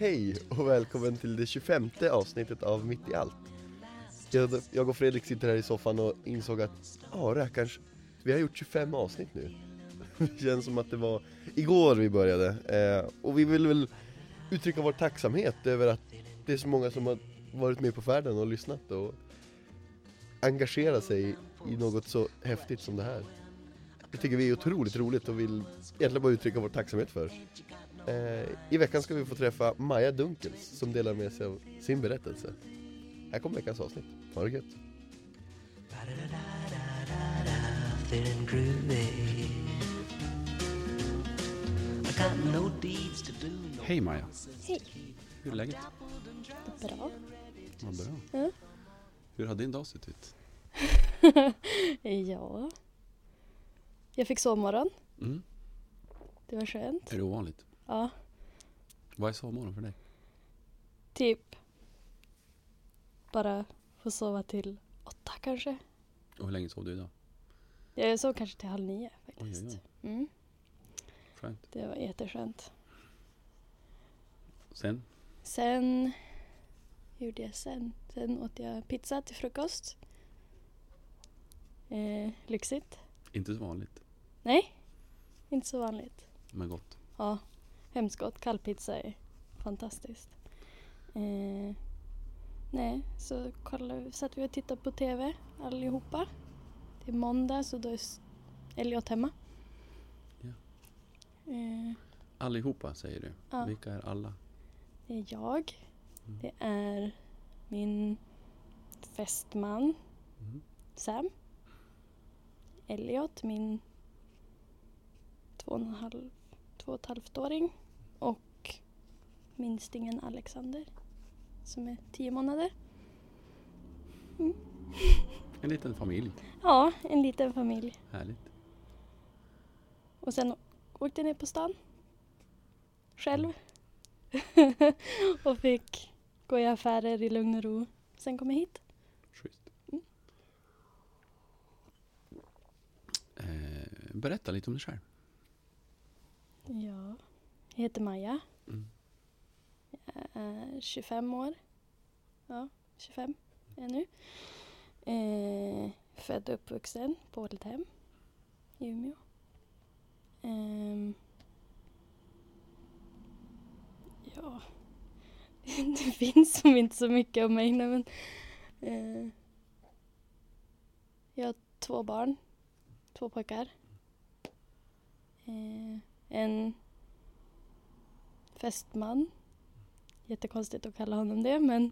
Hej och välkommen till det 25 avsnittet av Mitt i allt. Jag, jag och Fredrik sitter här i soffan och insåg att, ja rackarns, vi har gjort 25 avsnitt nu. Det känns som att det var igår vi började. Eh, och vi vill väl uttrycka vår tacksamhet över att det är så många som har varit med på färden och lyssnat och engagerat sig i något så häftigt som det här. Det tycker vi är otroligt roligt och vill egentligen bara uttrycka vår tacksamhet för. Eh, I veckan ska vi få träffa Maja Dunkels som delar med sig av sin berättelse. Här kommer veckans avsnitt. Ha det gött! Hej Maja, Hej. hur är läget? Bra. Vad bra. Ja. Hur har din dag sett ut? ja. Jag fick sovmorgon. Mm. Det var skönt. Är det ovanligt? Ja, Vad är sovmorgon för dig? typ bara få sova till åtta kanske. Och hur länge sov du idag? Jag sov kanske till halv nio Oj, faktiskt. oj, oj. Mm, Skönt. det var jätteskönt. Sen? Sen gjorde jag sen? Sen åt jag pizza till frukost. Eh, lyxigt. Inte så vanligt, Nej, inte så vanligt. men gott. Ja, hemskt gott. Kallpizza är fantastiskt. Eh, nej, så kollade, satt vi och tittade på TV allihopa. Det är måndag så då är Elliot hemma. Ja. Eh, Allihopa säger du. Ja. Vilka är alla? det är jag. Mm. Det är min fästman Mm. Sam. Elliot, min två och, en halv, två och ett halvt åring. Minstingen Alexander som är tio månader. En liten familj. Ja, en liten familj. Härligt. Och sen åkte jag ner på stan. Själv. och fick gå i affärer i lugn och ro. Sen kom jag hit. Schysst. Mm. Eh, berätta lite om dig själv. Ja, jag heter Maja. Jag är 25 år. Ja, 25 är jag nu. Eh, född och uppvuxen på Ålidhem i Umeå. Eh, ja, det finns som inte så mycket om mig. Men, eh, jag har två barn, två pojkar. Eh, en fästman. Jättekonstigt att kalla honom det, men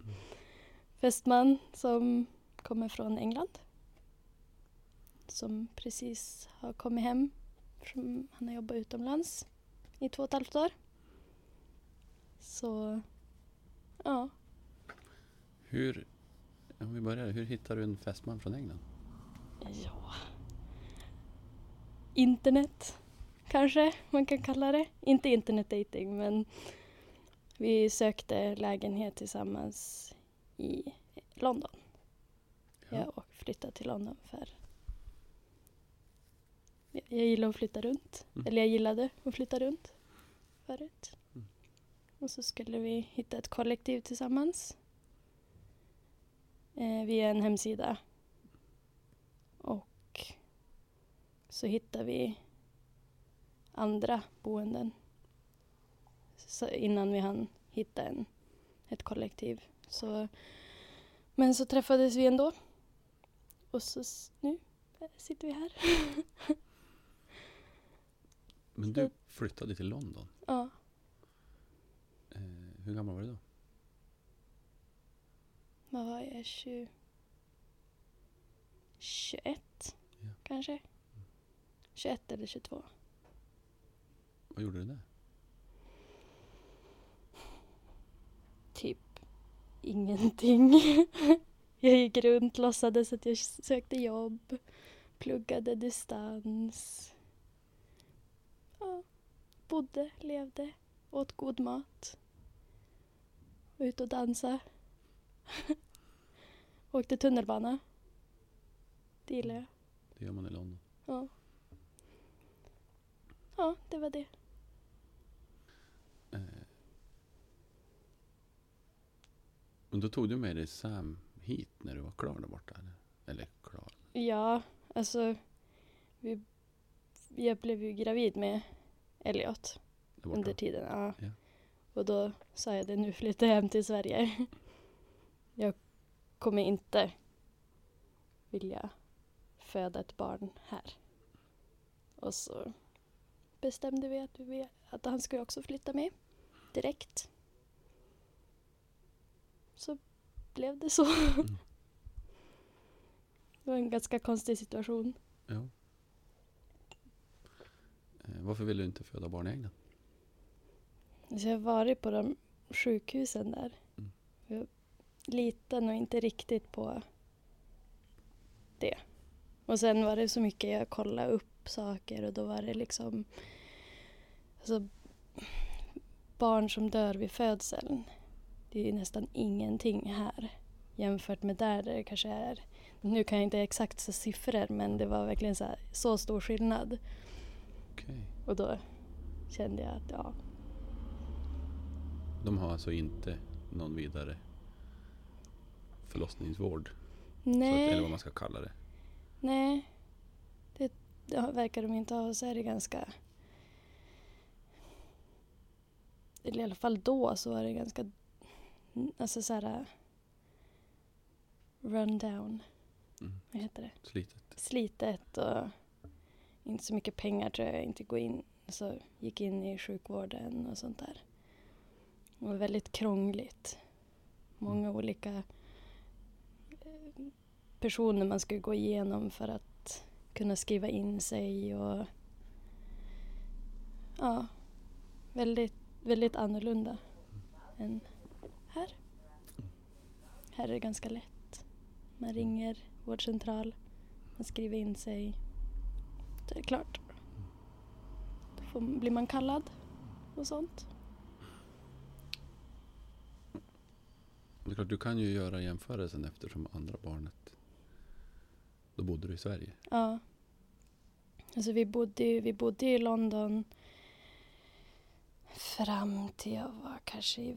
fästman som kommer från England. Som precis har kommit hem. Från, han har jobbat utomlands i två och ett halvt år. Så, ja. Hur, om vi börjar, hur hittar du en fästman från England? Ja. Internet, kanske man kan kalla det. Inte internetdating, men vi sökte lägenhet tillsammans i London. Jag och flyttade till London för jag jag gillar att flytta runt. Mm. Eller jag gillade att flytta runt förut. Mm. Och så skulle vi hitta ett kollektiv tillsammans. Eh, via en hemsida. Och så hittar vi andra boenden. Så innan vi hann hitta en, ett kollektiv. Så, men så träffades vi ändå. Och så nu sitter vi här. Men du flyttade till London. Ja, Eh, hur gammal var du då? vad var jag? 20, 21 Ja. kanske? 21 eller 22. Vad gjorde du där? Typ ingenting. jag gick runt, låtsades att jag sökte jobb, pluggade distans. Ja, bodde, levde, åt god mat. Var ute och dansa. Åkte tunnelbana. Det gillar jag. Det gör man i London. Ja. Ja, det var det. Men då tog du med dig Sam hit när du var klar där borta? Eller, eller klar? Ja, alltså. Vi, jag blev ju gravid med Elliot under tiden. Ja. Ja. Och då sa jag det, nu flyttar jag hem till Sverige. Jag kommer inte vilja föda ett barn här. Och så bestämde vi att, vi, att han skulle också flytta med direkt. Så blev det så. Det var en ganska konstig situation. Ja. Eh, Varför ville du inte föda barn i England? Så jag har varit på de sjukhusen där. Mm. Jag litar nog inte riktigt på det. Och sen var det så mycket jag kollade upp saker och då var det liksom alltså, barn som dör vid födseln. Det är nästan ingenting här jämfört med där det kanske är nu kan jag inte exakt så siffror men det var verkligen så, här, så stor skillnad. Okej. Och då kände jag att ja, De har alltså inte någon vidare förlossningsvård? Så att, nej. eller vad man ska kalla det. Nej, det, det verkar de inte ha. Så är det ganska... Eller i alla fall då så var det ganska... Alltså så här... Run down. Mm. Vad heter det? Slitet. Slitet och inte så mycket pengar tror jag inte gå in. Så gick in i sjukvården och sånt där. Det var väldigt krångligt. Många olika eh, personer man skulle gå igenom för att kunna skriva in sig och ja, väldigt, väldigt annorlunda än här. Här är det ganska lätt. Man ringer vårdcentral, man skriver in sig. Så är det klart. Då får, blir man kallad och sånt. Det är klart, du kan ju göra jämförelsen eftersom andra barnet, då bodde du i Sverige. Ja. Alltså vi bodde, vi bodde i London fram till jag var kanske i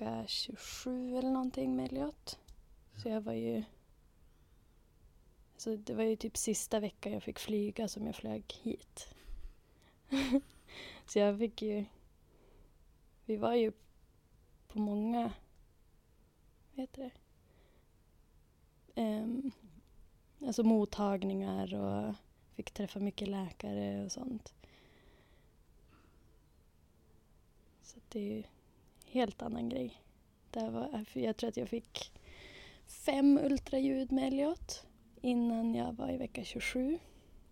vecka 27 eller någonting med Elliot. Så jag var ju... Så det var ju typ sista veckan jag fick flyga som jag flög hit. så jag fick ju... Vi var ju på många... Vad heter det? Ehm, alltså mottagningar och fick träffa mycket läkare och sånt. Så det är ju helt annan grej. Det var, jag tror att jag fick fem ultraljud med Elliot innan jag var i vecka 27.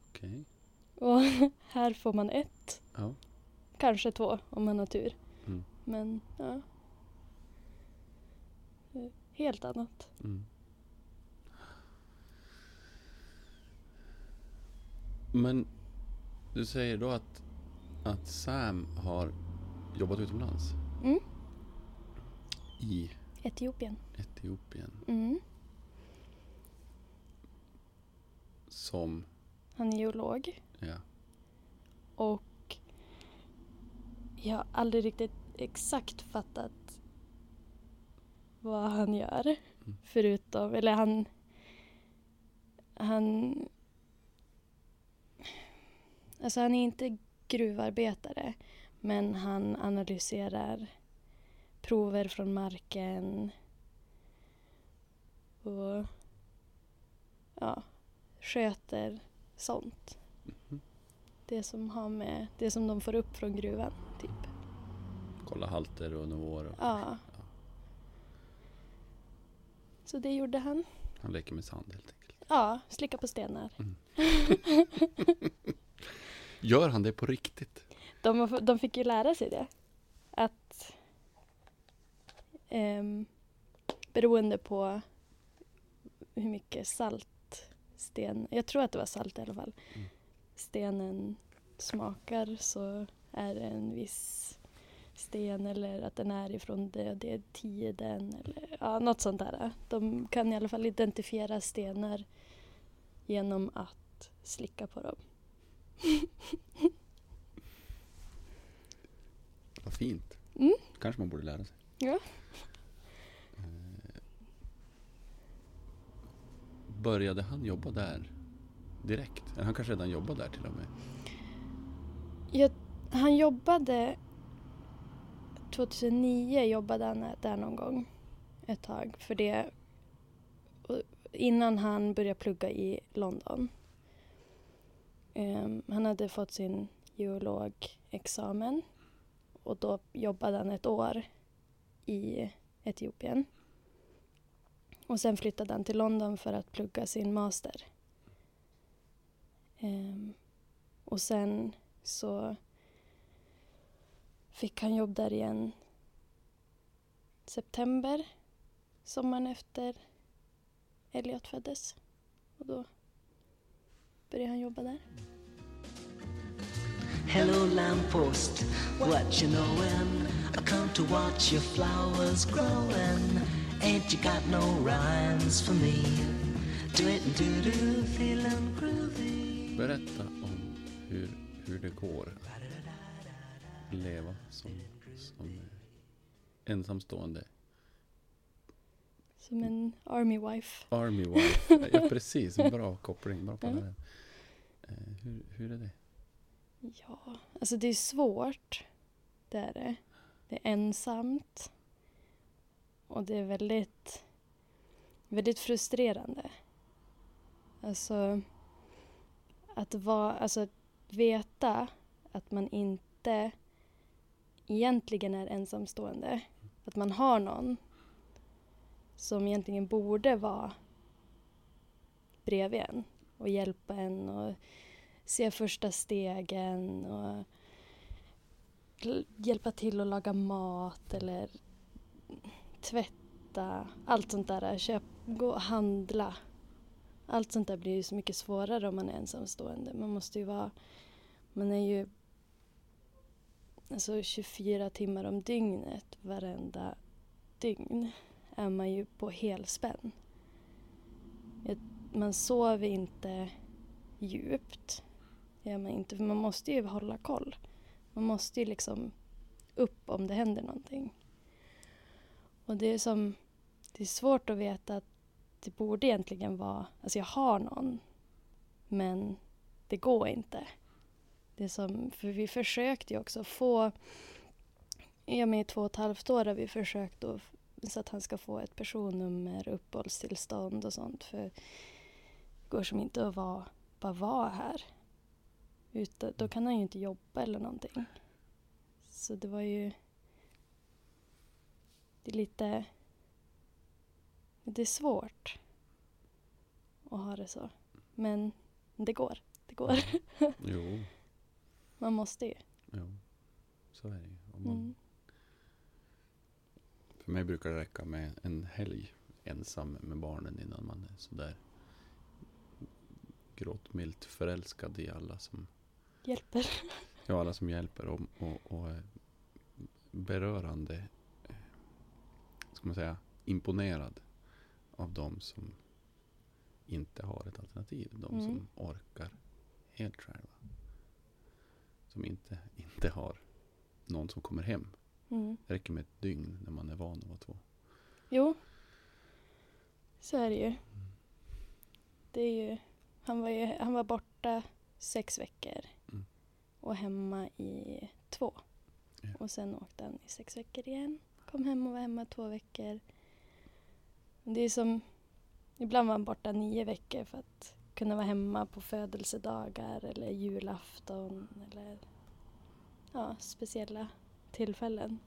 Okej. Och här får man ett, Ja. kanske två om man har tur. Mm. Men ja. Helt annat. Mm. Men du säger då att, att Sam har jobbat utomlands Mm. I Etiopien. Etiopien Mm. som, Han är geolog. ja, Och jag har aldrig riktigt exakt fattat vad han gör. Mm. Förutom, eller han... Han... Alltså han är inte gruvarbetare. Men han analyserar prover från marken. Och ja, sköter sånt. Mhm. Det som har med, det som de får upp från gruvan, typ. kolla halter och nivåer. Och Ja. Så det gjorde han. Han leker med sand helt enkelt. Ja, slicka på stenar. Gör han det på riktigt? De, de fick ju lära sig det. Att ehm, beroende på hur mycket salt sten, jag tror att det var salt i alla fall, Mm. stenen smakar så är det en viss sten eller att den är ifrån det, det tiden eller ja, något sånt där. De kan i alla fall identifiera stenar genom att slicka på dem. Vad fint. Mm. kanske man borde lära sig. Ja. Eh, började han jobba där direkt? Eller han kanske redan jobbade där till och med? Jag, han jobbade 2009 jobbade han där någon gång ett tag för det innan han började plugga i London. Ehm, han hade fått sin geologexamen och då jobbade han ett år i Etiopien. Och sen flyttade han till London för att plugga sin master. Um, och sen så fick han jobb där igen september, sommaren efter Elliot föddes. Och då började han jobba där. Hello, lamppost, what you knowin'? I come to watch your flowers growing. Ain't you got no rhymes for me? Do it do do, feeling groovy. Berätta om hur, hur det går att leva som, som ensamstående Som en army wife. army wife. Ja, precis, bra koppling. Bra på Ja. det. Eh, Hur, hur är det? Ja, alltså det är svårt. Det är det. Det är ensamt. Och det är väldigt, väldigt frustrerande. Alltså att vara, alltså att veta att man inte egentligen är ensamstående. Att man har någon som egentligen borde vara bredvid en och hjälpa en och se första stegen och hjälpa till att laga mat eller tvätta. Allt sånt där. Köp, gå och handla. Allt sånt där blir ju så mycket svårare om man är ensamstående. Man måste ju vara... Man är ju alltså 24 timmar om dygnet varenda dygn är man ju på helspänn. Man sover inte djupt. Det gör man inte, för man måste ju hålla koll. Man måste ju liksom upp om det händer någonting. Och det är som, det är svårt att veta att det borde egentligen vara, alltså jag har någon, men det går inte. Det som, för vi försökte ju också få, ja men i två och ett halvt år har vi försökt att, så att han ska få ett personnummer, uppehållstillstånd och sånt. För det går som inte att vara, bara vara här. Utan, då kan han ju inte jobba eller någonting. Så det var ju... Det är lite... Det är svårt att ha det så. Men det går. Det går. Jo, Man måste ju. jo. så är det ju. Man, Mm. För mig brukar det räcka med en helg ensam med barnen innan man är sådär gråtmilt förälskad i alla som, Hjälper. ja, alla som hjälper och, och, och eh, berörande, eh, ska man säga, imponerad av de som inte har ett alternativ. De Mm. som orkar helt själva. Som inte, inte har någon som kommer hem. Mm. Det räcker med ett dygn när man är van att vara två. Jo. Så är det ju. Det är ju... Han var, ju, han var borta sex veckor. Och hemma i två. Ja. Och sen åkte han i sex veckor igen. Kom hem och var hemma två veckor. Det är som... Ibland var han borta nio veckor för att kunna vara hemma på födelsedagar eller julafton eller ja, speciella tillfällen.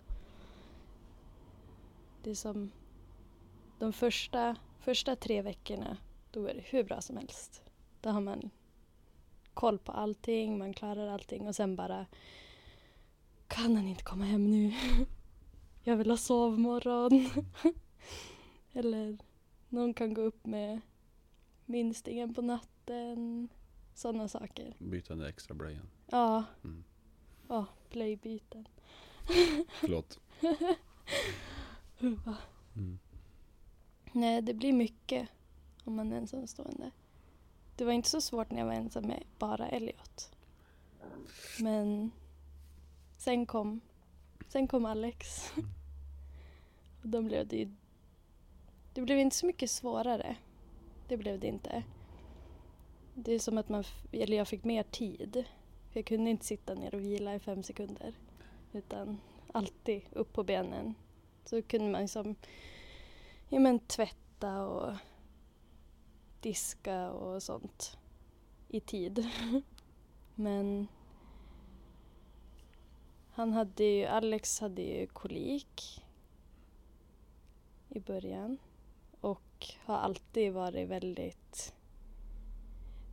Det är som de första, första tre veckorna, då är det hur bra som helst. Då har man koll på allting, man klarar allting och sen bara kan han inte komma hem nu? Jag vill ha sovmorgon. Eller någon kan gå upp med minstingen på natten. Sådana saker. Byta den extra blöjan. Ja, Mm. ja blöjbyten. Förlåt. Mm. Nej, det blir mycket om man är ensamstående. Det var inte så svårt när jag var ensam med bara Elliot. Men sen kom, sen kom Alex. Och då blev det ju... Det blev inte så mycket svårare. Det blev det inte. Det är som att man, eller jag fick mer tid. För jag kunde inte sitta ner och vila i fem sekunder. Utan alltid upp på benen. Så kunde man liksom, ja men tvätta och diska och sånt i tid. Men han hade ju, Alex hade ju kolik i början och har alltid varit väldigt,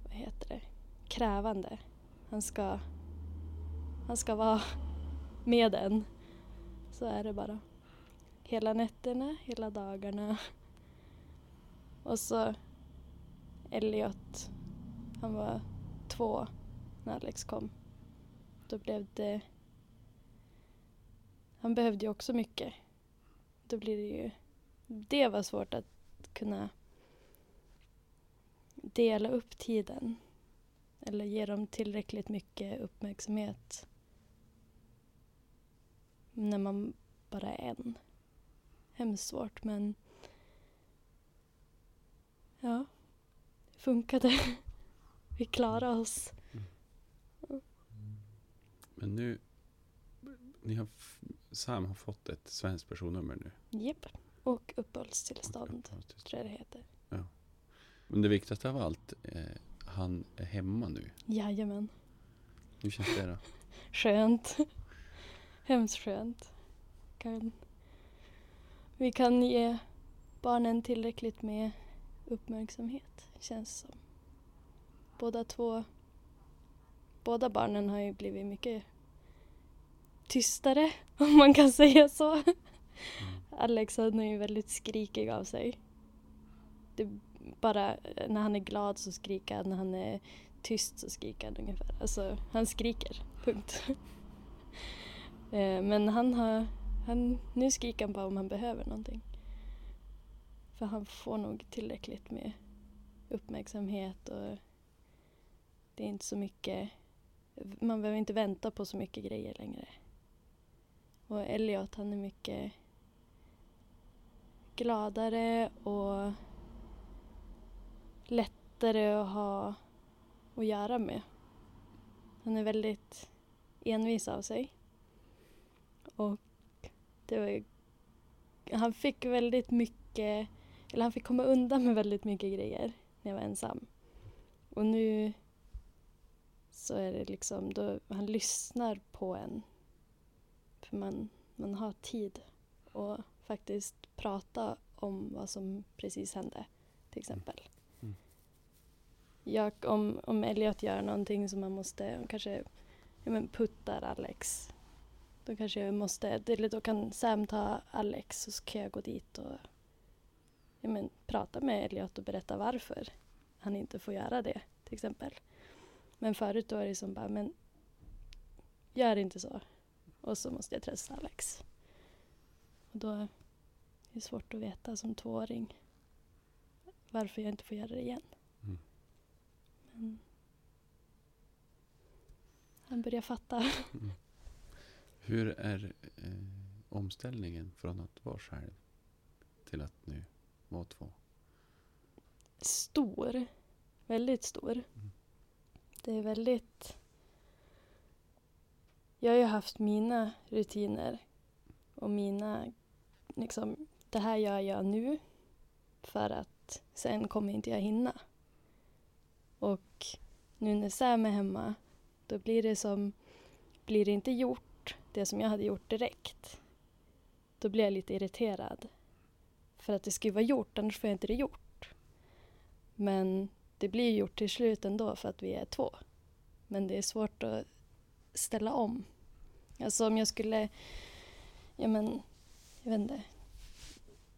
vad heter det, krävande. Han ska, han ska vara med en. Så är det bara. Hela nätterna, hela dagarna. Och så Elliot, han var två när Alex kom. Då blev det... Han behövde ju också mycket. Då blir det ju... Det var svårt att kunna dela upp tiden. Eller ge dem tillräckligt mycket uppmärksamhet. När man bara är en. Hemskt svårt men... Ja. Funkade. Vi klarade oss. Men nu, ni har, Sam har fått ett svenskt personnummer nu. Japp. Och uppehållstillstånd, Och- tror jag det heter. Men det viktigaste av allt, eh, han är hemma nu. Jajamän. Hur känns det då? Skönt. Hemskt skönt. Kan, vi kan ge barnen tillräckligt med uppmärksamhet, känns som. Båda två, båda barnen har ju blivit mycket tystare, om man kan säga så. Alex han är ju väldigt skrikig av sig. Det bara när han är glad så skriker han, när han är tyst så skriker han ungefär. Alltså, han skriker. Punkt. Eh, Men han har, han, nu skriker han bara om han behöver någonting. För han får nog tillräckligt med uppmärksamhet och det är inte så mycket, man behöver inte vänta på så mycket grejer längre. Och Elliot han är mycket gladare och lättare att ha att göra med. Han är väldigt envis av sig. Och det var ju, han fick väldigt mycket, eller han fick komma undan med väldigt mycket grejer när jag var ensam. Och nu så är det liksom, då, han lyssnar på en. För man, man har tid att faktiskt prata om vad som precis hände, till exempel. Mm. Jag, om, om Elliot gör någonting som man måste, kanske ja, men puttar Alex. Då kanske jag måste, eller då kan Sam ta Alex och så kan jag gå dit och ja, men, prata med Elliot och berätta varför han inte får göra det, till exempel. Men förut då är det som bara, men gör inte så. Och så måste jag trösta Alex. Och då är det svårt att veta som tvååring varför jag inte får göra det igen. Mm. Men han börjar fatta. Mm. Hur är eh, omställningen från att vara själv till att nu vara två? Stor. Väldigt stor. Det är väldigt... Jag har ju haft mina rutiner och mina... Liksom, det här gör jag nu för att sen kommer inte jag hinna. Och nu när Sam är hemma, då blir det som... Blir det inte gjort, det som jag hade gjort direkt, då blir jag lite irriterad. För att det ska ju vara gjort, annars får jag inte det gjort. Men det blir ju gjort till slut ändå för att vi är två. Men det är svårt att ställa om. Alltså om jag skulle, ja men, jag vet inte,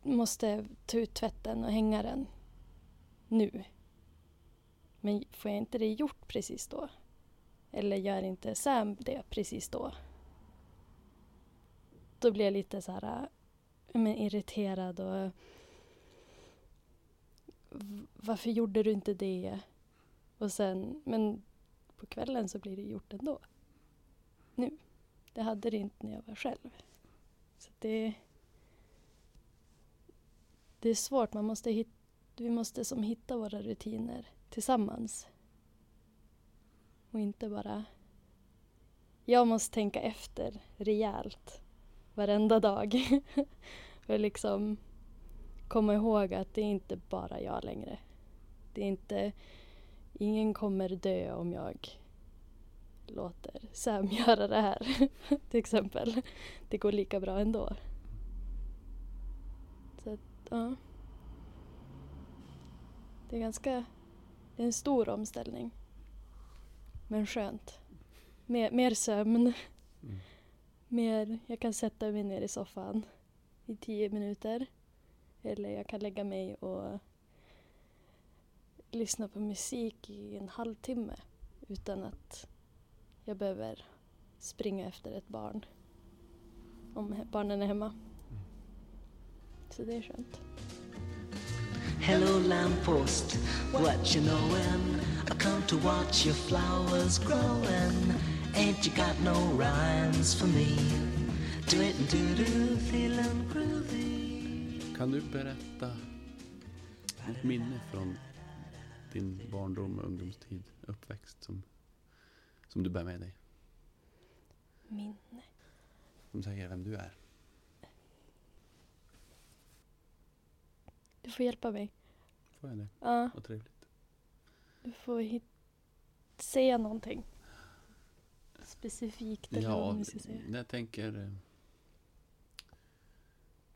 måste ta ut tvätten och hänga den nu. Men får jag inte det gjort precis då? Eller gör inte Sam det precis då? Då blir jag lite så här, äh, men irriterad och varför gjorde du inte det? Och sen, men på kvällen så blir det gjort ändå. Nu. Det hade det inte när jag var själv. Så det, det är svårt, man måste hit, vi måste som hitta våra rutiner tillsammans. Och inte bara... Jag måste tänka efter rejält varenda dag. För liksom komma ihåg att det är inte bara jag längre. Det är inte... Ingen kommer dö om jag låter Sam göra det här, till exempel. Det går lika bra ändå. Så att, ja. Det är ganska... Det är en stor omställning. Men skönt. Mer, mer sömn. Mm. Mer, jag kan sätta mig ner i soffan i tio minuter. Eller jag kan lägga mig och lyssna på musik i en halvtimme utan att jag behöver springa efter ett barn. Om barnen är hemma. Så det är skönt. Hello, lamppost, what you knowin'? I come to watch your flowers growin'. Ain't you got no rhymes for me? Kan du berätta ett minne från din barndom och ungdomstid, uppväxt som, som du bär med dig? Minne. Som säger vem du är. Du får hjälpa mig. Får jag det? Ja, Vad trevligt. du får hit- säga någonting. Specifikt eller vad Ja, man ska säga. jag tänker eh,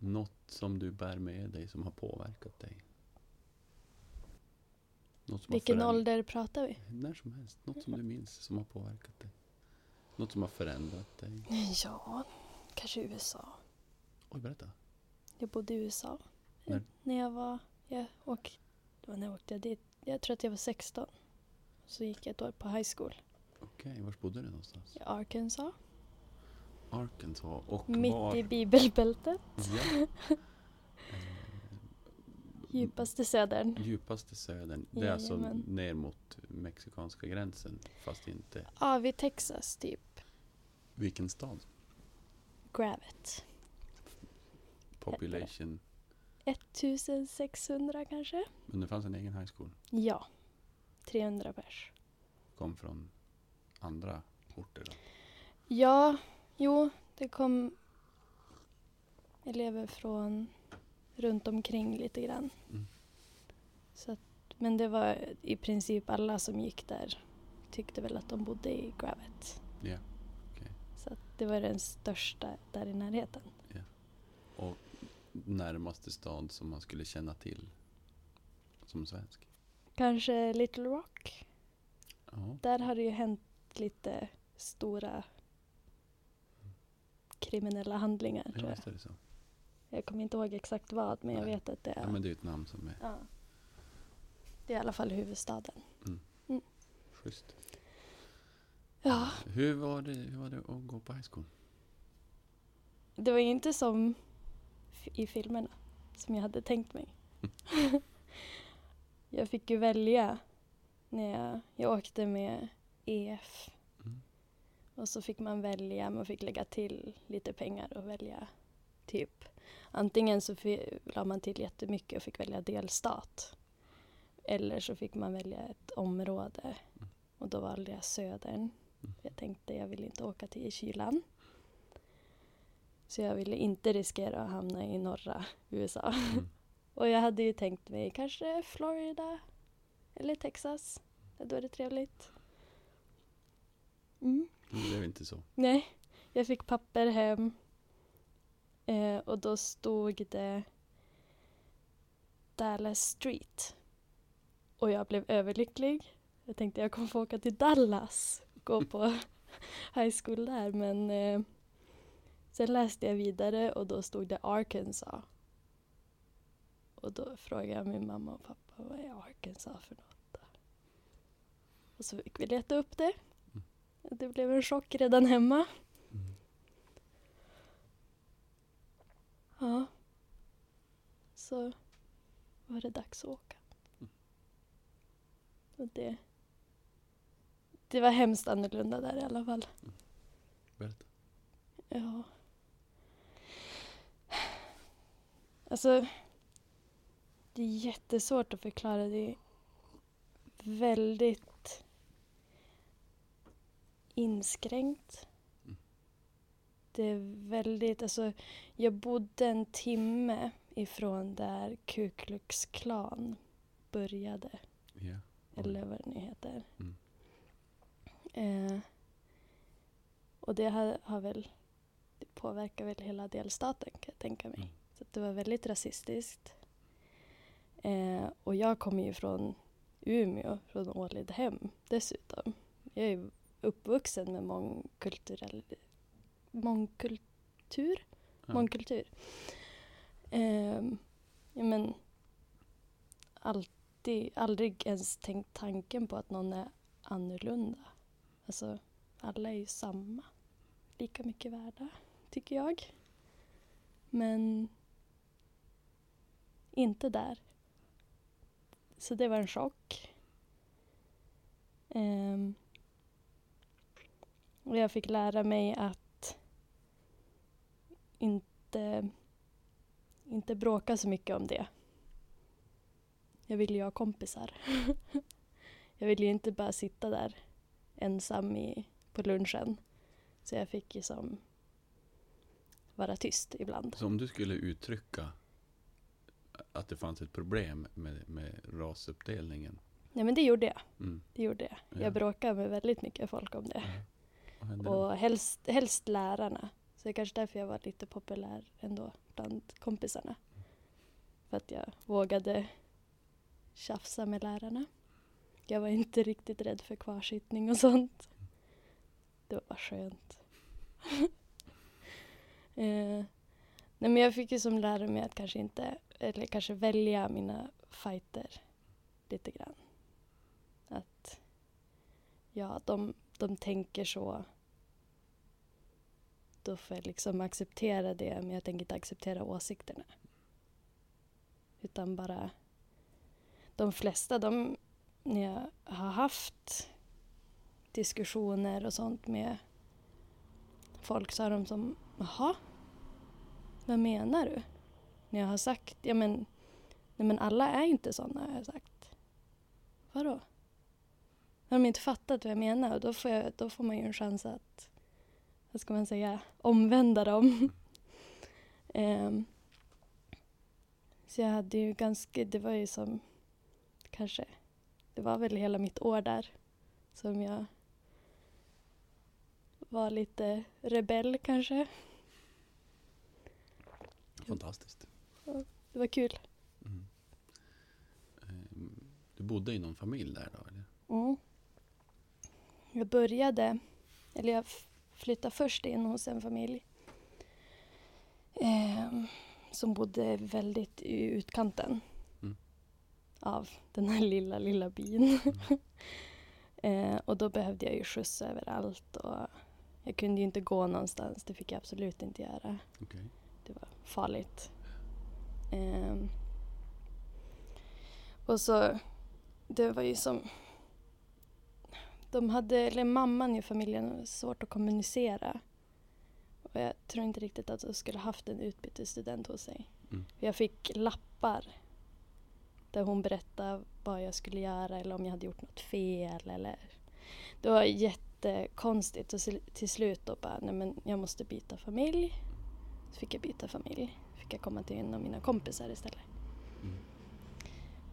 något som du bär med dig som har påverkat dig. Vilken ålder pratar vi? När som helst. Något som du minns som har påverkat dig. Något som har förändrat dig. Ja, kanske USA. Oj, berätta. Jag bodde i USA. När? När jag var... Jag åk, det var när jag åkte jag dit. Jag tror att jag var 16. Så gick jag ett år på high school Okej, var bodde du någonstans? i Arkansas. Arkansas. Och Mitt var... i bibelbältet. Ja. Djupaste södern. Djupaste södern. Det är alltså Jajamän. ner mot mexikanska gränsen. Fast inte... Ja, vid Texas typ. Vilken stad? Gravett. Population. 1600 kanske? Men det fanns en egen high school. Ja. 300 pers. Kom från andra orter då. Ja, jo, det kom elever från runt omkring lite grann. Mm. Så att, men det var i princip alla som gick där tyckte väl att de bodde i Gravett. Ja, okej. Så att det var den största där i närheten. Och närmaste stad som man skulle känna till som svensk. Kanske Little Rock. Ja, Där har det ju hänt lite stora kriminella handlingar ja tror jag. så. Jag kommer inte ihåg exakt vad men jag Nej. vet att det är Ja, men det är ett namn som är Ja. Det är i alla fall huvudstaden. schysst. Ja, Hur var det, hur var det att gå på high school? det var ju inte som i filmerna som jag hade tänkt mig. jag fick ju välja när jag, jag åkte med EF. Och så fick man välja, man fick lägga till lite pengar och välja typ. Antingen så la man till jättemycket och fick välja delstat. Eller så fick man välja ett område. Och då valde jag södern. Mm. Jag tänkte jag vill inte åka till kylan. Så jag ville inte riskera att hamna i norra USA. Mm. Och jag hade ju tänkt mig kanske Florida eller Texas. Då är det trevligt. Mm. Det blev inte så. Nej, jag fick papper hem. Eh, och då stod det Dallas Street. Och jag blev överlycklig. Jag tänkte jag kommer få åka till Dallas. Gå på high school där. Men eh, sen läste jag vidare och då stod det Arkansas. Och då frågade jag min mamma och pappa vad är Arkansas för något? Och så fick vi leta upp det. Det blev en chock redan hemma. Mm. Ja. Så var det dags att åka. Och det, det var hemskt annorlunda där i alla fall. Berätta. Det är jättesvårt att förklara. Det är väldigt inskränkt. Mm. Det är väldigt, alltså jag bodde en timme ifrån där Ku Klux Klan började. Ja. Eller vad det nu heter. Mm. Eh, och det har, har väl, det påverkar väl hela delstaten kan jag tänka mig. Mm. Så det var väldigt rasistiskt. Eh, och jag kommer ju från Umeå, från Ålidhem dessutom. Jag är ju uppvuxen med mångkulturell, mångkultur, Ja. mångkultur. Ehm, ja, men alltid, aldrig ens tänkt tanken på att någon är annorlunda. Alltså, alla är ju samma. Lika mycket värda, tycker jag. Men inte där. Så det var en chock. Ehm, och jag fick lära mig att inte, inte bråka så mycket om det. Jag ville ju ha kompisar. jag ville ju inte bara sitta där ensam i, på lunchen. Så jag fick ju som vara tyst ibland. Så om du skulle uttrycka att det fanns ett problem med, med rasuppdelningen. Nej men det gjorde jag. Mm. Det gjorde jag. Ja. Jag bråkade med väldigt mycket folk om det. Då? Och helst, helst lärarna. Så det är kanske därför jag var lite populär ändå bland kompisarna. För att jag vågade tjafsa med lärarna. Jag var inte riktigt rädd för kvarsittning och sånt. Det var bara skönt. eh, nej men jag fick ju som lära mig att kanske inte, eller kanske välja mina fighter lite grann. Att ja, de, de tänker så. Då får jag liksom acceptera det, men jag tänker inte acceptera åsikterna. Utan bara... De flesta, de, när jag har haft diskussioner och sånt med folk så har de som, jaha, vad menar du? När jag har sagt, ja men, nej men alla är inte sådana har jag sagt. Vadå? Har de inte fattat vad jag menar? Och då får, jag, då får man ju en chans att, vad ska man säga, omvända dem. Ehm, så jag hade ju ganska, det var ju som, kanske, det var väl hela mitt år där som jag var lite rebell kanske. Fantastiskt. Det var kul. Mm. Ehm, Du bodde i någon familj där då? Eller? Mm. Jag började, eller jag flyttade först in hos en familj ehm, som bodde väldigt i utkanten Mm. av den här lilla, lilla byn. eh, och då behövde jag ju skjuts överallt och jag kunde ju inte gå någonstans, det fick jag absolut inte göra. Okej. Det var farligt. Ehm. och så, det var ju som... De hade, eller mamman i familjen, svårt att kommunicera. Och jag tror inte riktigt att de skulle haft en utbytesstudent hos sig. Mm. Jag fick lappar där hon berättade vad jag skulle göra eller om jag hade gjort något fel. Eller... Det var jättekonstigt och till slut då bara, nej men jag måste byta familj. Så fick jag byta familj. Fick jag komma till en av mina kompisar istället. Mm.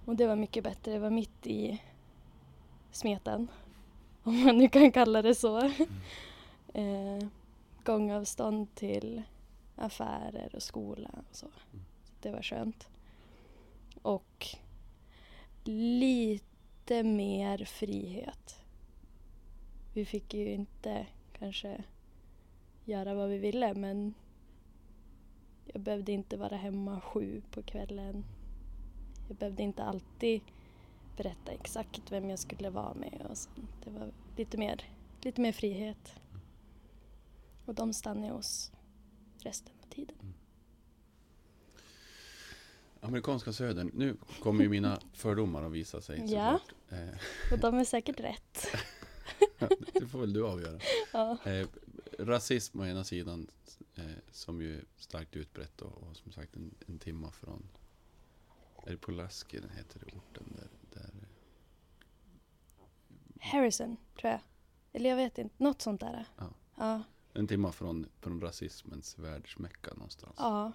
Och det var mycket bättre. Det var mitt i smeten. Om man nu kan kalla det så. eh, gångavstånd till affärer och skola och så. Mm. så det var skönt. Och lite mer frihet. Vi fick ju inte kanske göra vad vi ville men jag behövde inte vara hemma sju på kvällen. Jag behövde inte alltid berätta exakt vem jag skulle vara med och sånt. Det var lite mer, lite mer frihet. Och de stannade hos resten av tiden. Amerikanska södern. Nu kommer ju mina fördomar att visa sig Ja. Eh, Och de är säkert rätt. det får väl du avgöra. Ja. Eh, rasism å ena sidan, eh, som ju är starkt utbrett och, och som sagt en, en timma från Är det Pulaski den heter, orten där Harrison, tror jag. Eller jag vet inte, något sånt där. Ja. Ja. en timme från, från rasismens världsmecka någonstans. ja.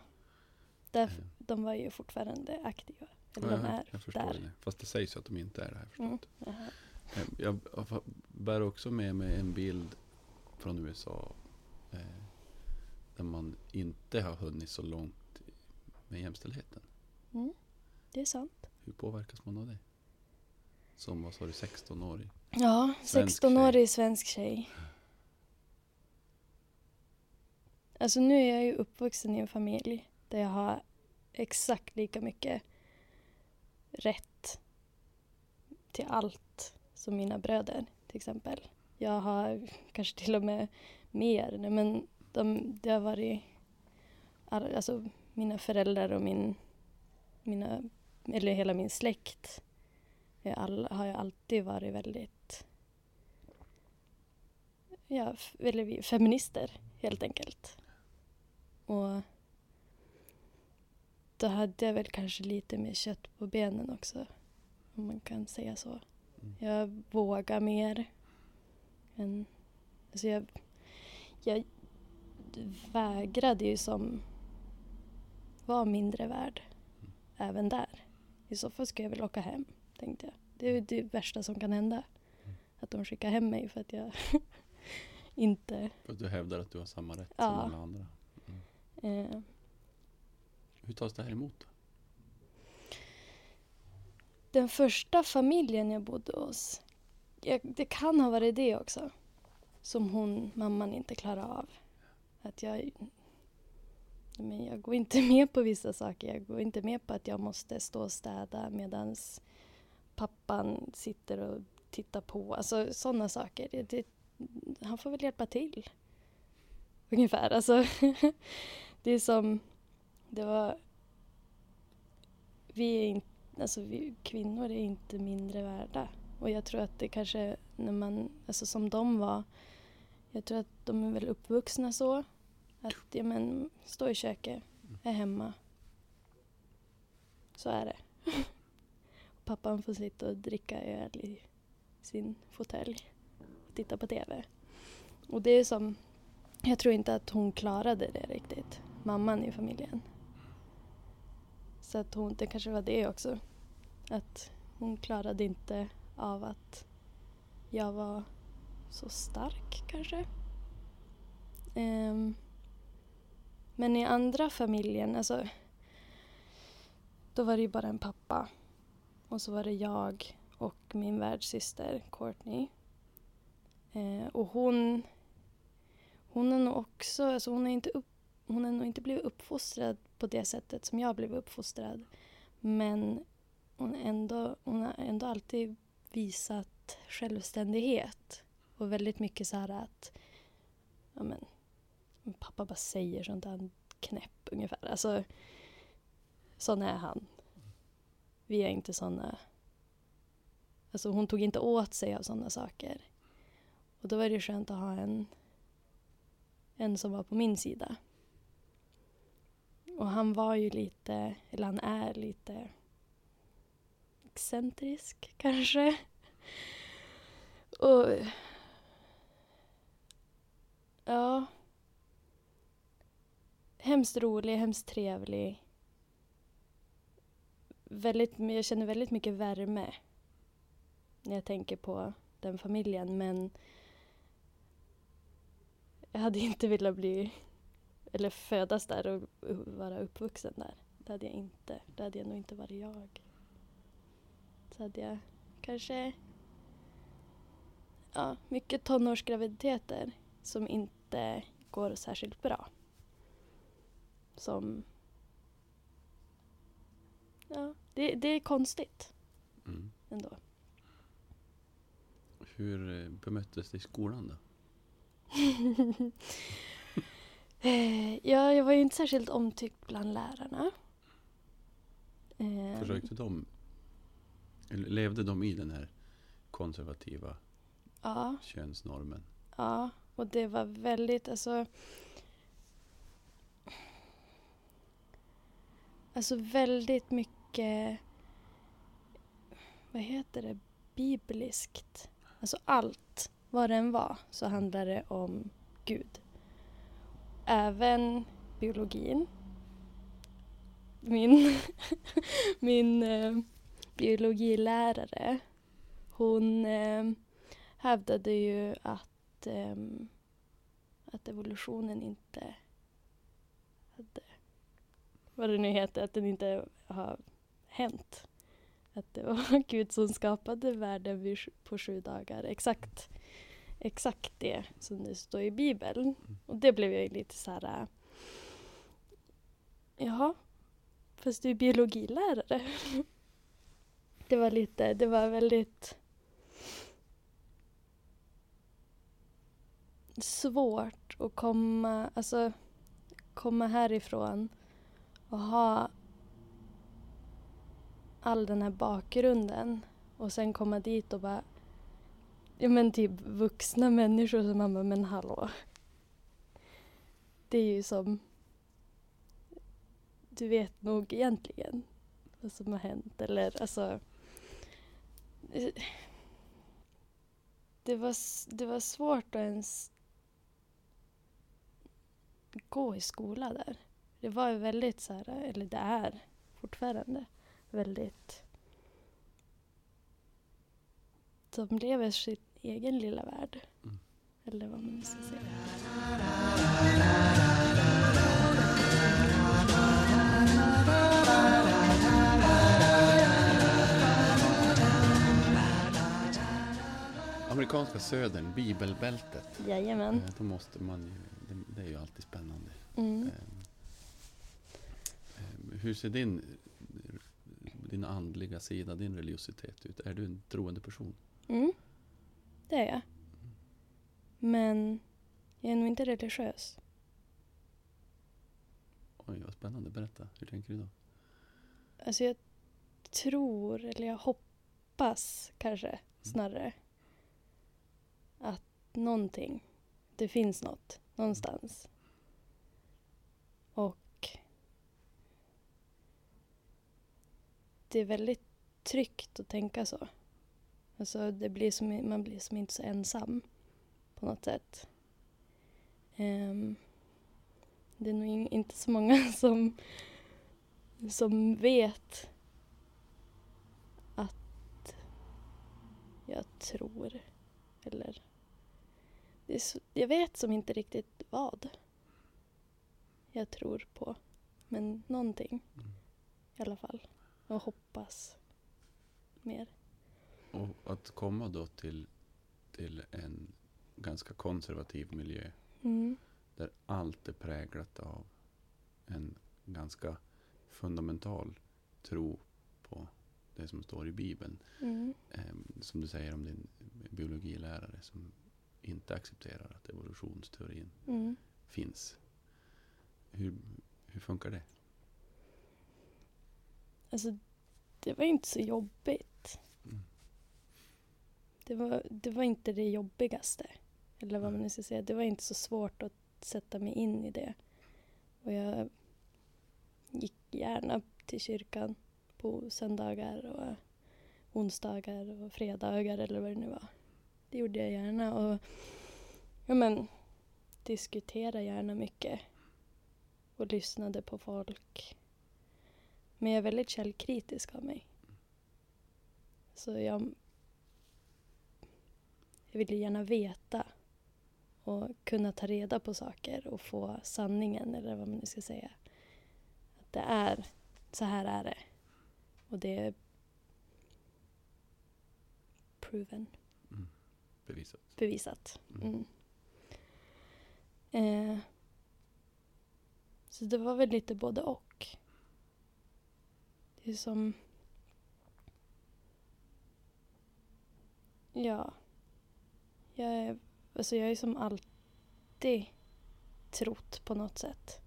Där, Eh, de var ju fortfarande aktiva. Eller ja, de är jag förstår där. det. Fast det sägs ju att de inte är det här förstått. Mm. Eh, Jag jag bär också med mig en bild från USA eh, där man inte har hunnit så långt med jämställdheten. Mm. Det är sant. Hur påverkas man av det? Som, vad sa du, 16-årig? Ja, Svensk 16-årig svensk tjej. Alltså nu är jag ju uppvuxen i en familj där jag har exakt lika mycket rätt till allt som mina bröder till exempel. Jag har kanske till och med mer, men de, det har varit, all, alltså mina föräldrar och min, mina, eller hela min släkt är all, har ju alltid varit väldigt ja, eller vi, feminister helt enkelt. Och då hade jag väl kanske lite mer kött på benen också. Om man kan säga så. Mm. Jag vågar mer. Än, alltså jag, jag vägrade ju som var mindre värd även där. I så fall ska jag väl åka hem, tänkte jag. Det är ju det värsta som kan hända. Att de skickar hem mig för att jag inte... För att du hävdar att du har samma rätt Ja. som alla andra. Eh, Hur tas det här emot? då? den första familjen jag bodde hos, jag, det kan ha varit det också. Som hon, mamman, inte klarade av. Att jag... Men jag går inte med på vissa saker. Jag går inte med på att jag måste stå och städa medan pappan sitter och tittar på. Alltså sådana saker. Det, det, han får väl hjälpa till. Ungefär. Alltså, det är som... Det var... Vi är inte... Alltså vi, kvinnor är inte mindre värda. Och jag tror att det kanske när man... Alltså som de var. Jag tror att de är väl uppvuxna så. Att ja, men, stå i köket, är hemma. Så är det. Pappan får sitta och dricka öl i sin fåtölj titta på TV. Och det är som... Jag tror inte att hon klarade det riktigt, mamman i familjen. Så att hon, det kanske var det också. Att hon klarade inte av att jag var så stark kanske. Um, men i andra familjen, alltså då var det ju bara en pappa. Och så var det jag och min världssyster Courtney. Eh, och hon, hon är nog också, alltså hon är inte upp, hon har nog inte blivit uppfostrad på det sättet som jag blev uppfostrad. Men hon, ändå, hon har ändå alltid visat självständighet. Och väldigt mycket så här att ja men, pappa bara säger sånt där knäpp ungefär. Alltså, sån är han. Vi är inte såna. Alltså hon tog inte åt sig av sådana saker. Och då var det skönt att ha en, en som var på min sida. Och han var ju lite, eller han är lite excentrisk kanske. Och ja. Hemskt rolig, hemskt trevlig. Väldigt, jag känner väldigt mycket värme när jag tänker på den familjen men jag hade inte velat bli eller födas där och vara uppvuxen där. Det hade jag inte. Det hade jag nog inte varit jag. Så hade jag kanske ja, mycket tonårsgraviditeter som inte går särskilt bra. Som ja, det, det är konstigt Mm. ändå. Hur eh, bemöttes det i skolan då? Eh, ja, jag var ju inte särskilt omtyckt bland lärarna. Eh, Försökte de, levde de i den här konservativa Ja, könsnormen? ja, och det var väldigt, alltså... Alltså väldigt mycket, vad heter det, bibliskt. Alltså allt, vad det än var, så handlar det om Gud. Även biologin. Min, min eh, biologilärare, hon eh, hävdade ju att, eh, att evolutionen inte hade, vad det nu heter, att den inte har hänt. Att det var Gud som skapade världen på sju dagar. Exakt, exakt det som det står i Bibeln. Och det blev jag lite så här... äh, Jaha, fast du är biologilärare. Det var lite, det var väldigt svårt att komma, alltså komma härifrån och ha all den här bakgrunden och sen komma dit och bara ja men typ vuxna människor som man bara, men hallå. Det är ju som du vet nog egentligen vad som har hänt eller alltså det var, det var svårt att ens gå i skola där. Det var ju väldigt så här, eller det är fortfarande väldigt de lever sitt egen lilla värld. Mm. Eller vad man ska säga. Amerikanska södern, bibelbältet. Jajamän. Eh, Då måste man ju, det, det är ju alltid spännande. Mm. Eh, eh, Hur ser din, din andliga sida, din religiositet ut? Är du en troende person? Mm. Det är jag. Men jag är nog inte religiös. Oj, vad spännande. Berätta, hur tänker du då? Alltså jag tror, eller jag hoppas kanske snarare att någonting, det finns något någonstans. Och det är väldigt tryggt att tänka så. Alltså det blir som, man blir som inte så ensam på något sätt. Ehm, det är nog in- inte så många som som vet att jag tror. Eller det är så, jag vet som inte riktigt vad jag tror på. Men någonting i alla fall. Och hoppas mer. Och att komma då till, till en ganska konservativ miljö Mm. där allt är präglat av en ganska fundamental tro på det som står i Bibeln. Mm. Ehm, som du säger om din biologilärare som inte accepterar att evolutionsteorin Mm. finns. Hur, hur funkar det? Alltså, det var inte så jobbigt. Det var, det var inte det jobbigaste. Eller vad man nu ska säga. Det var inte så svårt att sätta mig in i det. Och jag gick gärna till kyrkan på söndagar och onsdagar och fredagar eller vad det nu var. Det gjorde jag gärna och ja men diskutera gärna mycket. Och lyssnade på folk. Men jag är väldigt källkritisk av mig. Så jag, jag vill ju gärna veta och kunna ta reda på saker och få sanningen eller vad man nu ska säga. Att det är, så här är det. Och det är proven, Bevisat. bevisat. Mm. Mm. Eh, så det var väl lite både och. Det är som... Ja. Jag är, alltså jag är som alltid trott på något sätt.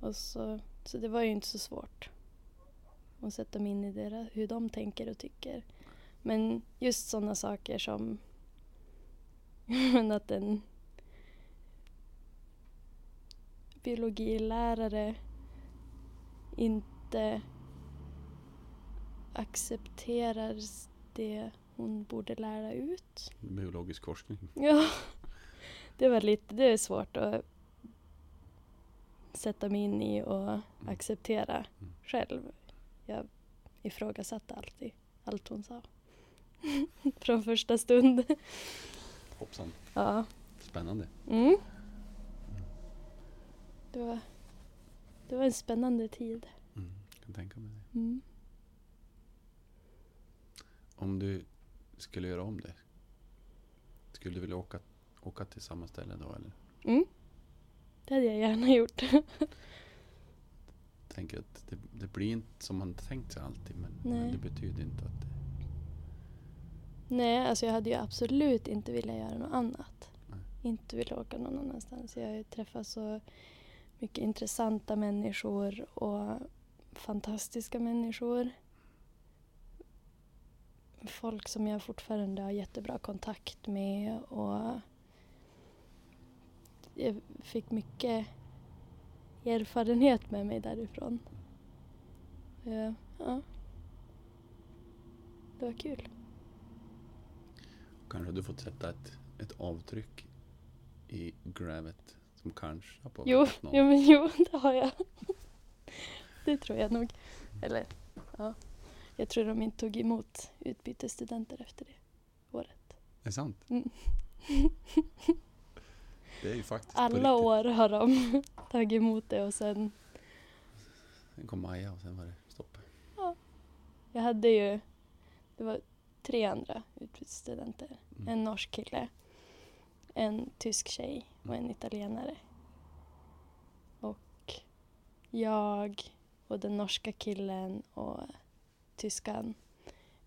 Och så, så det var ju inte så svårt att sätta mig in i deras, hur de tänker och tycker. Men just sådana saker som men att en biologilärare inte accepterar det hon borde lära ut. Biologisk forskning. Ja, det var lite, det är svårt att sätta mig in i och acceptera Mm. själv. Jag ifrågasatte alltid allt hon sa. Från första stund. Hoppsan. Ja. Spännande. Mm. Det var, det var en spännande tid. Mm. Kan tänka mig det. Mm. Om du skulle göra om det. Skulle du vilja åka, åka till samma ställe då eller? Mm. Det hade jag gärna gjort. Tänker att det, det blir inte som man tänkt sig alltid men, men det betyder inte att det... Nej, alltså jag hade ju absolut inte velat göra något annat. Nej. Inte vilja åka någon annanstans. Jag har ju träffat så mycket intressanta människor och fantastiska människor. Folk som jag fortfarande har jättebra kontakt med och jag fick mycket erfarenhet med mig därifrån. Ja, ja. Det var kul. Kanske du fått sätta ett, ett avtryck i grävet som kanske har Jo, påverkat någon. jo, men jo, det har jag. Det tror jag nog. Eller, ja. Jag tror de inte tog emot utbytesstudenter efter det året. Är det sant? Mm. Det är ju faktiskt Alla år har de tagit emot det och sen, Sen kom Maja och sen var det stopp. jag hade ju, det var tre andra utbytesstudenter. Mm. En norsk kille, en tysk tjej och en italienare. Och jag och den norska killen och tyskan,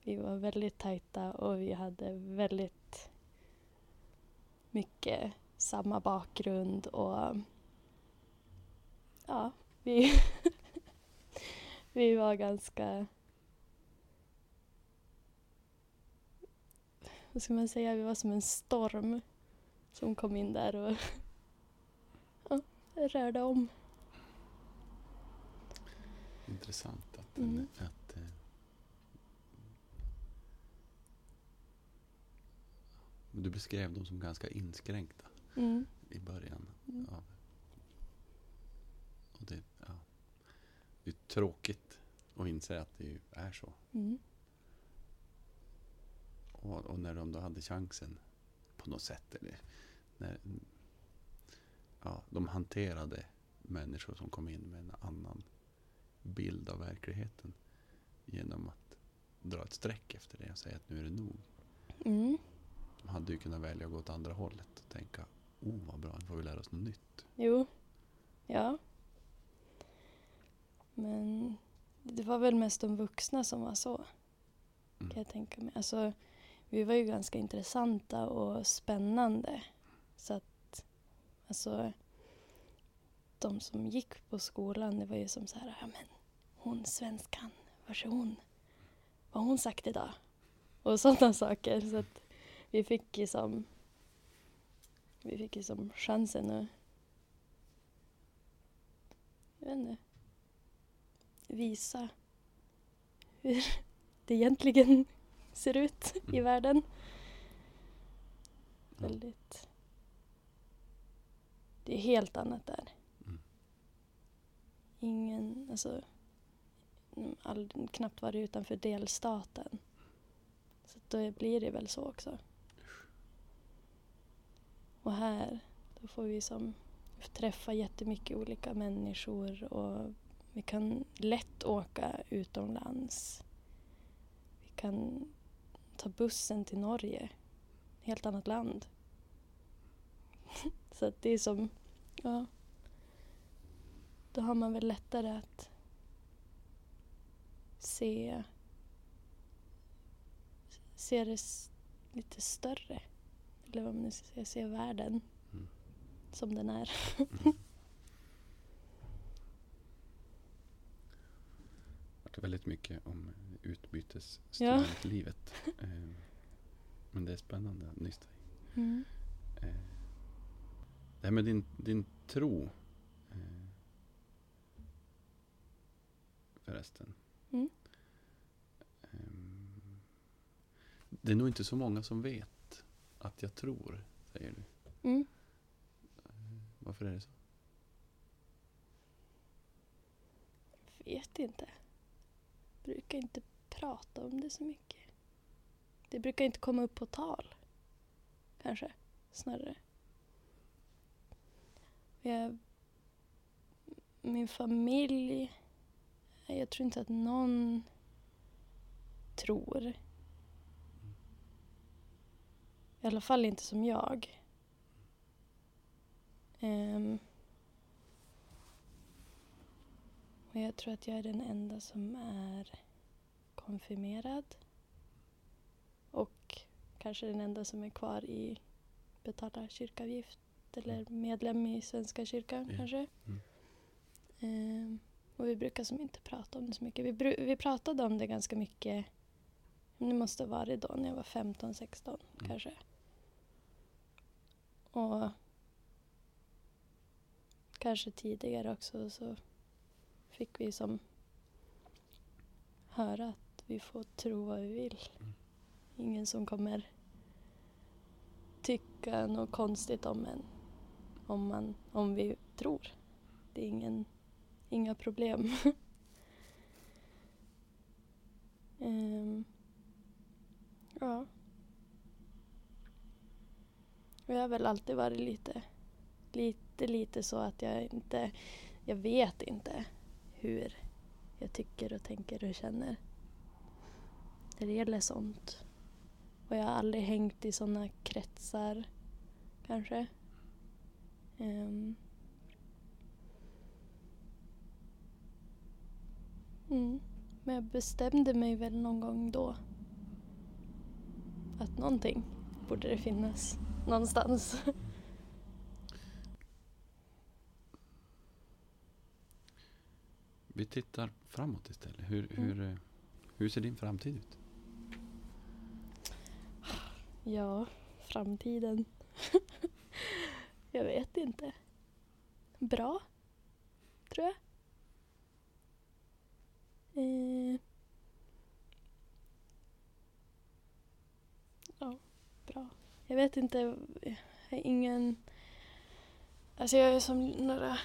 vi var väldigt tajta och vi hade väldigt mycket samma bakgrund och ja, vi, vi var ganska vad ska man säga, vi var som en storm som kom in där och ja, rörde om. Intressant att, Mm. att eh, du beskrev dem som ganska inskränkta Mm. i början. Mm. Av, och det, ja, det är tråkigt att inse att det är så. Mm. Och, och när de då hade chansen på något sätt. Eller, när, ja, de hanterade människor som kom in med en annan bild av verkligheten. Genom att dra ett streck efter det och säga att nu är det nog. Mm. De hade ju kunnat välja att gå åt andra hållet och tänka Oh vad bra, nu får vi lära oss något nytt. Jo, ja. Men det var väl mest de vuxna som var så, Mm. kan jag tänka mig. Alltså, vi var ju ganska intressanta och spännande. Så att, alltså, de som gick på skolan, det var ju som så här, ja men hon svenskan, var är hon? Vad har hon sagt idag? Och sådana saker. Så att vi fick ju som, vi fick ju som chansen att jag vet inte, visa hur det egentligen ser ut i Mm. världen. Ja. Väldigt... Det är helt annat där. Mm. Ingen, alltså, all, knappt varit utanför delstaten. Så då blir det väl så också. Och här, då får vi som träffa jättemycket olika människor och vi kan lätt åka utomlands. Vi kan ta bussen till Norge, helt annat land. Så att det är som, ja. Då har man väl lättare att se, se det lite större. Eller vad man nu ska säga, se världen Mm. som den är. Det varit väldigt mycket om utbytesstudentlivet. Eh, Men det är spännande att nysta i. Mm. Eh, Det här med din, din tro. eh, Förresten. Mm. Eh, Det är nog inte så många som vet att jag tror, säger du. Mm. Varför är det så? Vet inte. Brukar inte prata om det så mycket. Det brukar inte komma upp på tal. Kanske, snarare. Jag, min familj, jag tror inte att någon tror. I alla fall inte som jag. Ehm, och jag tror att jag är den enda som är konfirmerad. Och kanske den enda som är kvar i betalar kyrkavgift eller medlem i Svenska kyrkan Ja. kanske. Mm. Ehm, och vi brukar som inte prata om det så mycket. Vi, vi pratade om det ganska mycket. Det måste ha varit då när jag var 15-16 Mm. kanske. Och kanske tidigare också så fick vi som höra att vi får tro vad vi vill. Mm. Ingen som kommer tycka något konstigt om en om, man, om vi tror. Det är ingen, inga problem. Ehm, ja. Jag har väl alltid varit lite, lite, lite så att jag inte, jag vet inte hur jag tycker och tänker och känner. När det gäller sånt. Och jag har aldrig hängt i sådana kretsar, kanske. Um. Mm. Men jag bestämde mig väl någon gång då att någonting borde det finnas någonstans. Vi tittar framåt istället. Hur, Mm. hur, eh, hur ser din framtid ut? Ja, framtiden. jag vet inte. Bra, tror jag. Eh. Ja, bra. Jag vet inte, jag har ingen... Alltså jag har som några,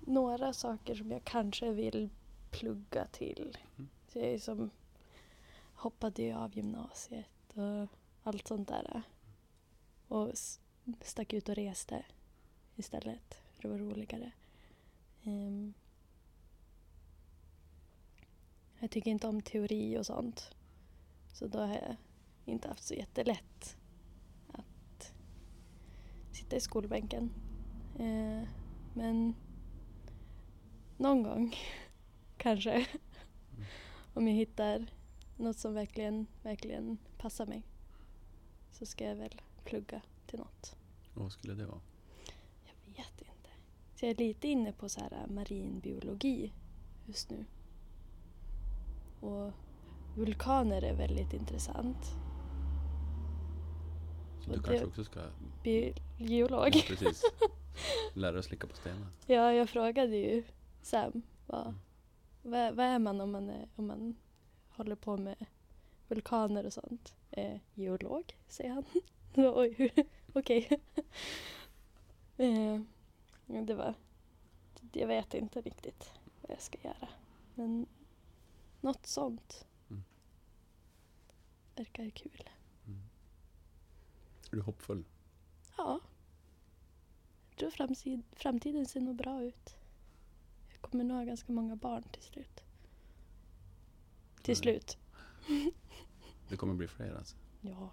några saker som jag kanske vill plugga till. Mm. Så jag är som hoppade ju av gymnasiet och allt sånt där. Och stack ut och reste istället. För det var roligare. Ehm. jag tycker inte om teori och sånt. Så då har jag inte haft så jättelätt sitta i skolbänken. Eh, men någon gång kanske. Om jag hittar något som verkligen, verkligen passar mig så ska jag väl plugga till något. Och vad skulle det vara? Jag vet inte. Så jag är lite inne på så här äh, marinbiologi just nu. Och vulkaner är väldigt intressant. Du det- kanske också ska Bi- geolog. ja, precis, lära dig slicka på stenar? Ja, jag frågade ju Sam vad, vad, vad är man om man, är, om man håller på med vulkaner och sånt? Eh, geolog, säger han. Oj, okej. eh, det var, jag vet inte riktigt vad jag ska göra. Men något sånt Mm. verkar kul. Mm. Är du hoppfull? Ja. Jag tror framtid, framtiden ser nog bra ut. Jag kommer nog ha ganska många barn till slut. Till Mm. slut. Det kommer bli fler alltså? Ja.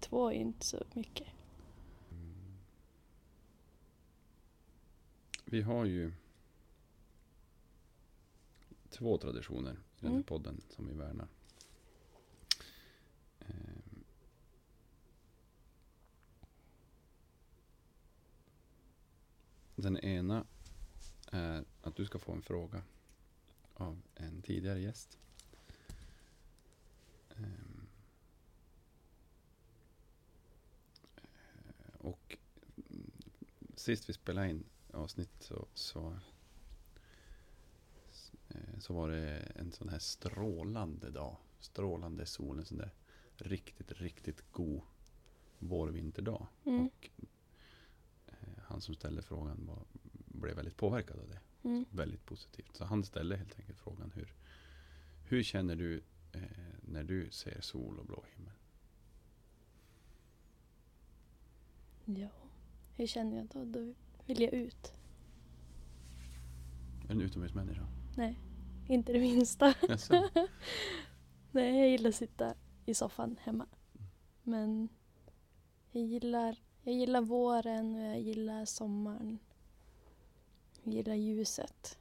Två är inte så mycket. Vi har ju två traditioner i den här Mm. podden som vi värnar. Den ena är att du ska få en fråga av en tidigare gäst. Ehm. Eh, Och sist vi spelade in avsnitt så, så, eh, så var det en sån här strålande dag strålande sol, en sån där riktigt, riktigt god vårvinterdag. Mm. Och han som ställde frågan var, blev väldigt påverkad av det. Mm. Väldigt positivt. Så han ställde helt enkelt frågan hur, hur känner du eh, när du ser sol och blå himmel? Ja, hur känner jag då? Då vill jag ut. Är du en utomhusmänniska? Nej, inte det minsta. Nej, jag gillar att sitta i soffan hemma. Men jag gillar, jag gillar våren och jag gillar sommaren. Jag gillar ljuset.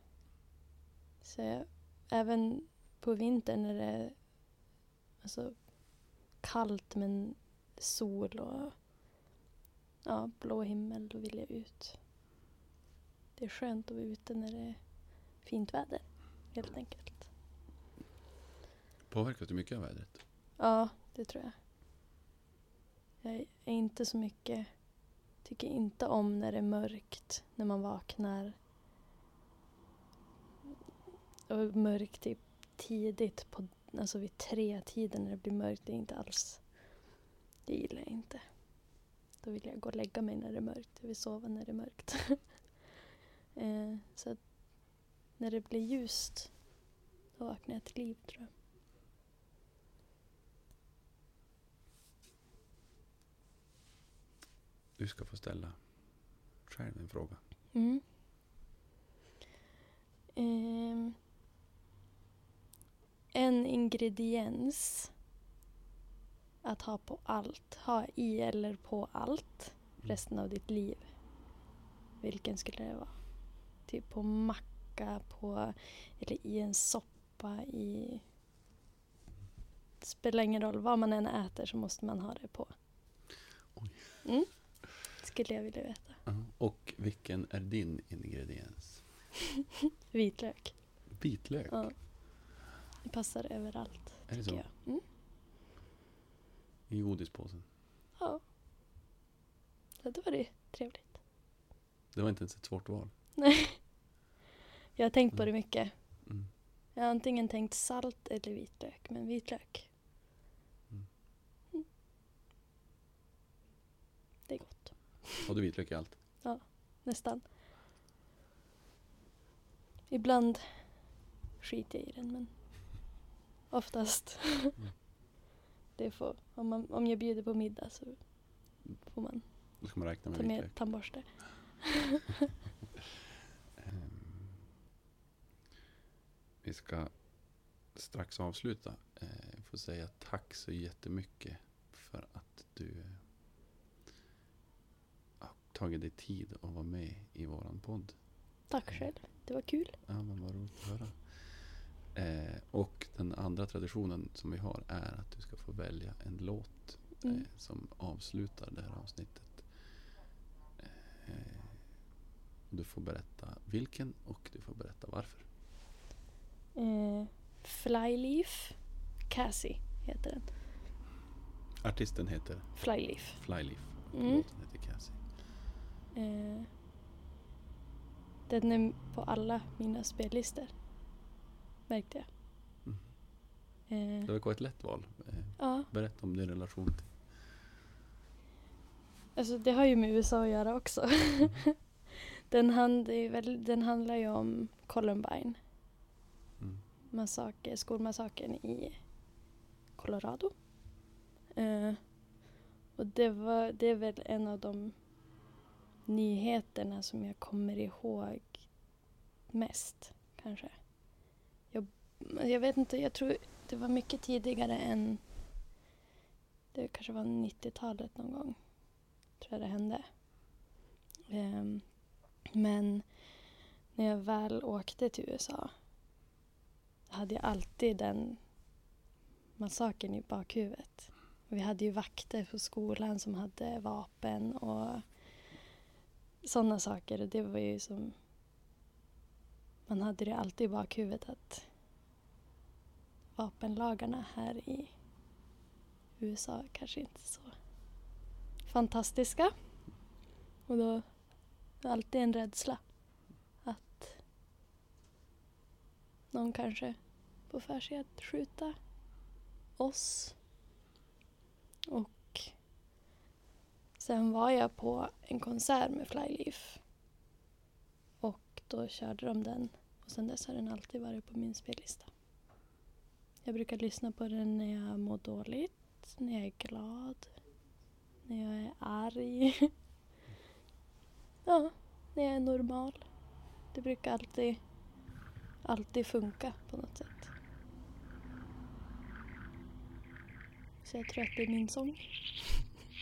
Så jag, även på vintern när det är alltså, kallt men sol och ja, blå himmel, då vill jag ut. Det är skönt att vara ute när det är fint väder, helt enkelt. Påverkas du mycket av vädret? Ja, det tror jag. Jag är inte så mycket... Tycker inte om när det är mörkt, när man vaknar. Och mörkt typ tidigt, på, alltså vid tre tiden när det blir mörkt. Det är inte alls... Det gillar jag inte. Då vill jag gå och lägga mig när det är mörkt. Jag vill sova när det är mörkt. eh, så att när det blir ljust, då vaknar jag till liv tror jag. Du ska få ställa själv en fråga. Mm. Ehm, en ingrediens att ha på allt, ha i eller på allt resten av ditt liv. Vilken skulle det vara? Typ på macka, på, eller i en soppa, i... Det spelar ingen roll, vad man än äter så måste man ha det på. Mm. Skulle jag vilja veta. Ja. Och vilken är din ingrediens? Vitlök. Vitlök? Ja. Det passar överallt, Är det så? jag. Mm. I godispåsen? Ja. ja. Det var det trevligt. Det var inte ens ett svårt val. Nej. Jag har tänkt på det mycket. Mm. Jag har antingen tänkt salt eller vitlök, men vitlök. Mm. Mm. Det är Har du vitlök i allt? Nästan. Ibland skiter jag i den, men oftast. det får, om, man, om jag bjuder på middag så får man Då ska man räkna med ta med vitlök. tandborste. Ehm, Vi ska strax avsluta. Eh, Jag får säga tack så jättemycket för att du tagit dig tid att vara med i våran podd. Tack själv. Det var kul. Ja, men vad roligt att höra. Eh, och den andra traditionen som vi har är att du ska få välja en låt eh, Mm. som avslutar det här avsnittet. Eh, du får berätta vilken och du får berätta varför. Eh, Flyleaf. Cassie heter den. Artisten heter Flyleaf. Flyleaf Mm. låten heter Cassie. Eh, den är på alla mina spellistor. Märkte jag. Mm. Eh, Det verkar vara ett lätt val. Eh, ja, berätta om din relation till alltså det har ju med USA att göra också. den, hand, väl, den handlar ju om Columbine. mm. massaker, skolmassakern i Colorado. Eh, och det, var, det är väl en av de nyheterna som jag kommer ihåg mest, kanske. Jag, jag vet inte, jag tror det var mycket tidigare än... Det kanske var 90-talet någon gång, tror jag det hände. Um, men när jag väl åkte till USA hade jag alltid den massakern i bakhuvudet. Och vi hade ju vakter på skolan som hade vapen och sådana saker. Och det var ju som... Man hade det alltid i bakhuvudet att vapenlagarna här i USA kanske inte är så fantastiska. Och då är alltid en rädsla att någon kanske får för sig att skjuta oss. Och sen var jag på en konsert med Flyleaf. Och då körde de den. Och sen dess har den alltid varit på min spellista. Jag brukar lyssna på den när jag mår dåligt, när jag är glad, när jag är arg. ja, när jag är normal. Det brukar alltid, alltid funka på något sätt. Så jag tror att det är min sång.